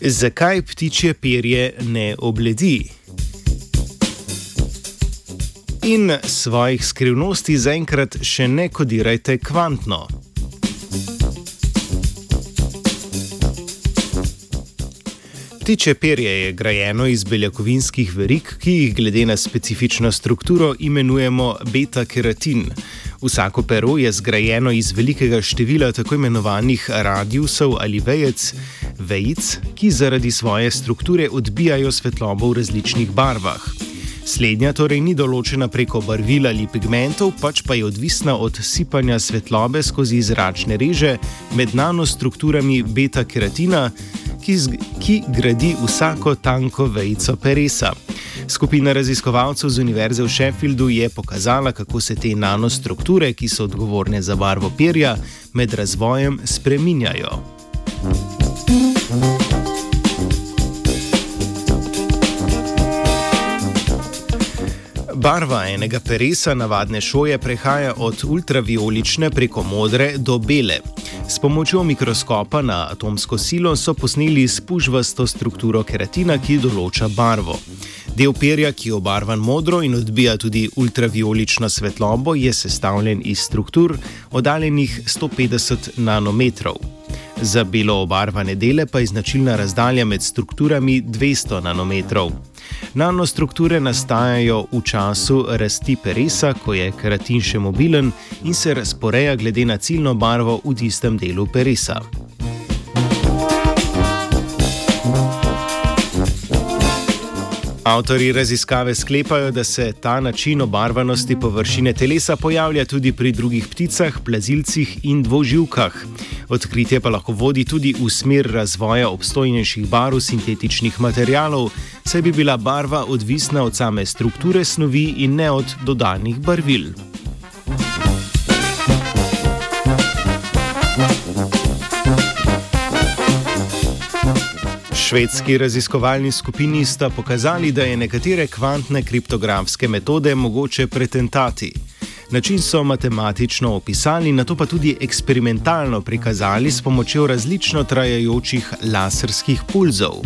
Zakaj ptičje perje ne obledi? In svojih skrivnosti zaenkrat še ne kodirajte kvantno. Ptiče perje je grajeno iz beljakovinskih verig, ki jih glede na specifično strukturo imenujemo beta-keratin. Vsako pero je zgrajeno iz velikega števila tako imenovanih radiusov ali vejec, vejic, ki zaradi svoje strukture odbijajo svetlobo v različnih barvah. Slednja torej ni določena preko barvil ali pigmentov, pač pa je odvisna od sipanja svetlobe skozi zračne reže med nanostrukturami beta-keratina, ki, ki gradi vsako tanko vejico peresa. Skupina raziskovalcev z Univerze v Sheffieldu je pokazala, kako se te nanostrukture, ki so odgovorne za barvo perja, med razvojem spreminjajo. Barva enega peresa navadne šoje prehaja od ultraviolične preko modre do bele. S pomočjo mikroskopa na atomsko silo so posneli spužvasto strukturo keratina, ki določa barvo. Del perja, ki je obarvan modro in odbija tudi ultraviolično svetlobo, je sestavljen iz struktur oddaljenih 150 nanometrov. Za belo obarvane dele pa je značilna razdalja med strukturami 200 nanometrov. Nanostrukture nastajajo v času rasti peresa, ko je keratin še mobilen in se razporeja glede na ciljno barvo v tistem delu peresa. Avtori raziskave sklepajo, da se ta način obarvanosti površine telesa pojavlja tudi pri drugih pticah, plazilcih in dvoživkah. Odkritje pa lahko vodi tudi v smer razvoja obstojnejših barv sintetičnih materialov, saj bi bila barva odvisna od same strukture snovi in ne od dodanih barvil. Švedski raziskovalni skupini sta pokazali, da je nekatere kvantne kriptografske metode mogoče pretentati. Način so matematično opisali, na to pa tudi eksperimentalno prikazali s pomočjo različno trajajočih laserskih pulzov.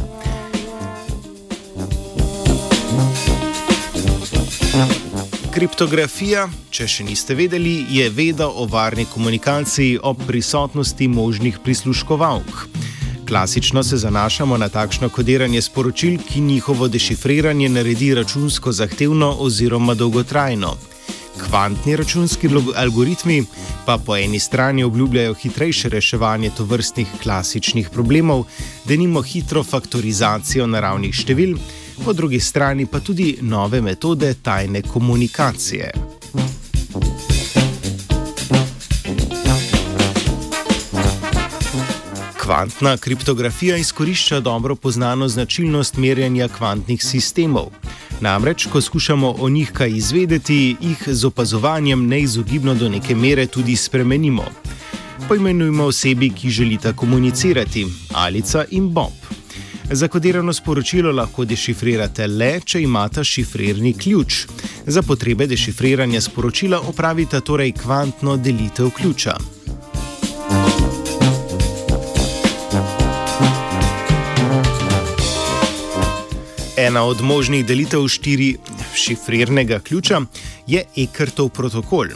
Kriptografija, če še niste vedeli, je veda o varni komunikaciji ob prisotnosti možnih prisluškovalk. Klasično se zanašamo na takšno kodiranje sporočil, ki njihovo dešifriranje naredi računsko zahtevno oziroma dolgotrajno. Kvantni računski algoritmi pa po eni strani obljubljajo hitrejše reševanje tovrstnih klasičnih problemov, da nimo hitro faktorizacijo naravnih števil, po drugi strani pa tudi nove metode tajne komunikacije. Kvantna kriptografija izkorišča dobro poznano značilnost merjenja kvantnih sistemov. Namreč, ko skušamo o njih kaj izvedeti, jih z opazovanjem neizogibno do neke mere tudi spremenimo. Poimenujmo osebi, ki želita komunicirati, Alica in Bob. Zakodirano sporočilo lahko dešifrirate le, če imate šifrirni ključ. Za potrebe dešifriranja sporočila opravite torej kvantno delitev ključa. Ena od možnih delitev štiri šifrirnega ključa je Ekertov protokol.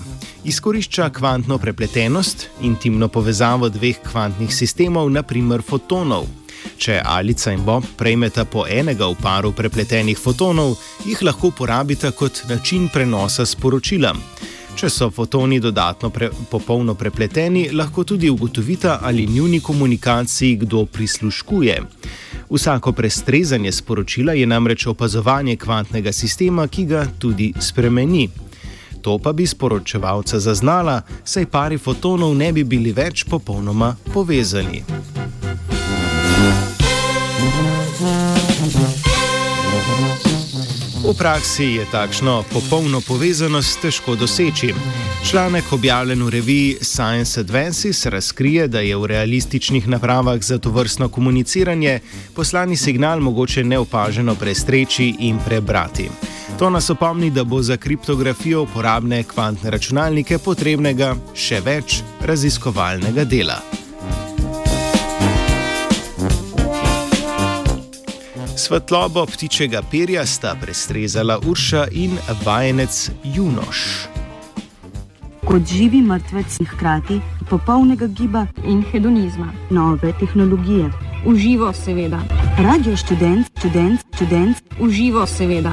Izkorišča kvantno prepletenost, intimno povezavo dveh kvantnih sistemov, naprimer fotonov. Če Alica in Bob prejmeta po enega v paru prepletenih fotonov, jih lahko uporabita kot način prenosa sporočila. Če so fotoni dodatno pre, popolno prepleteni, lahko tudi ugotovita, ali njuni komunikaciji kdo prisluškuje. Vsako prestrezanje sporočila je namreč opazovanje kvantnega sistema, ki ga tudi spremeni. To pa bi sporočevalca zaznala, saj pari fotonov ne bi bili več popolnoma povezani. V praksi je takšno popolno povezanost težko doseči. Članek objavljen v reviji Science Advances razkrije, da je v realističnih napravah za to vrstno komuniciranje poslani signal mogoče neopaženo prestreči in prebrati. To nas opomni, da bo za kriptografijo uporabne kvantne računalnike potrebnega še več raziskovalnega dela. Svetlobo ptičjega perja sta prestrezala Urša in vajenec Junoš. Kot živi mrtvec in hkrati popolnega giba in hedonizma, nove tehnologije. Uživo, seveda. Radio študent, študent, študent. Uživo, seveda.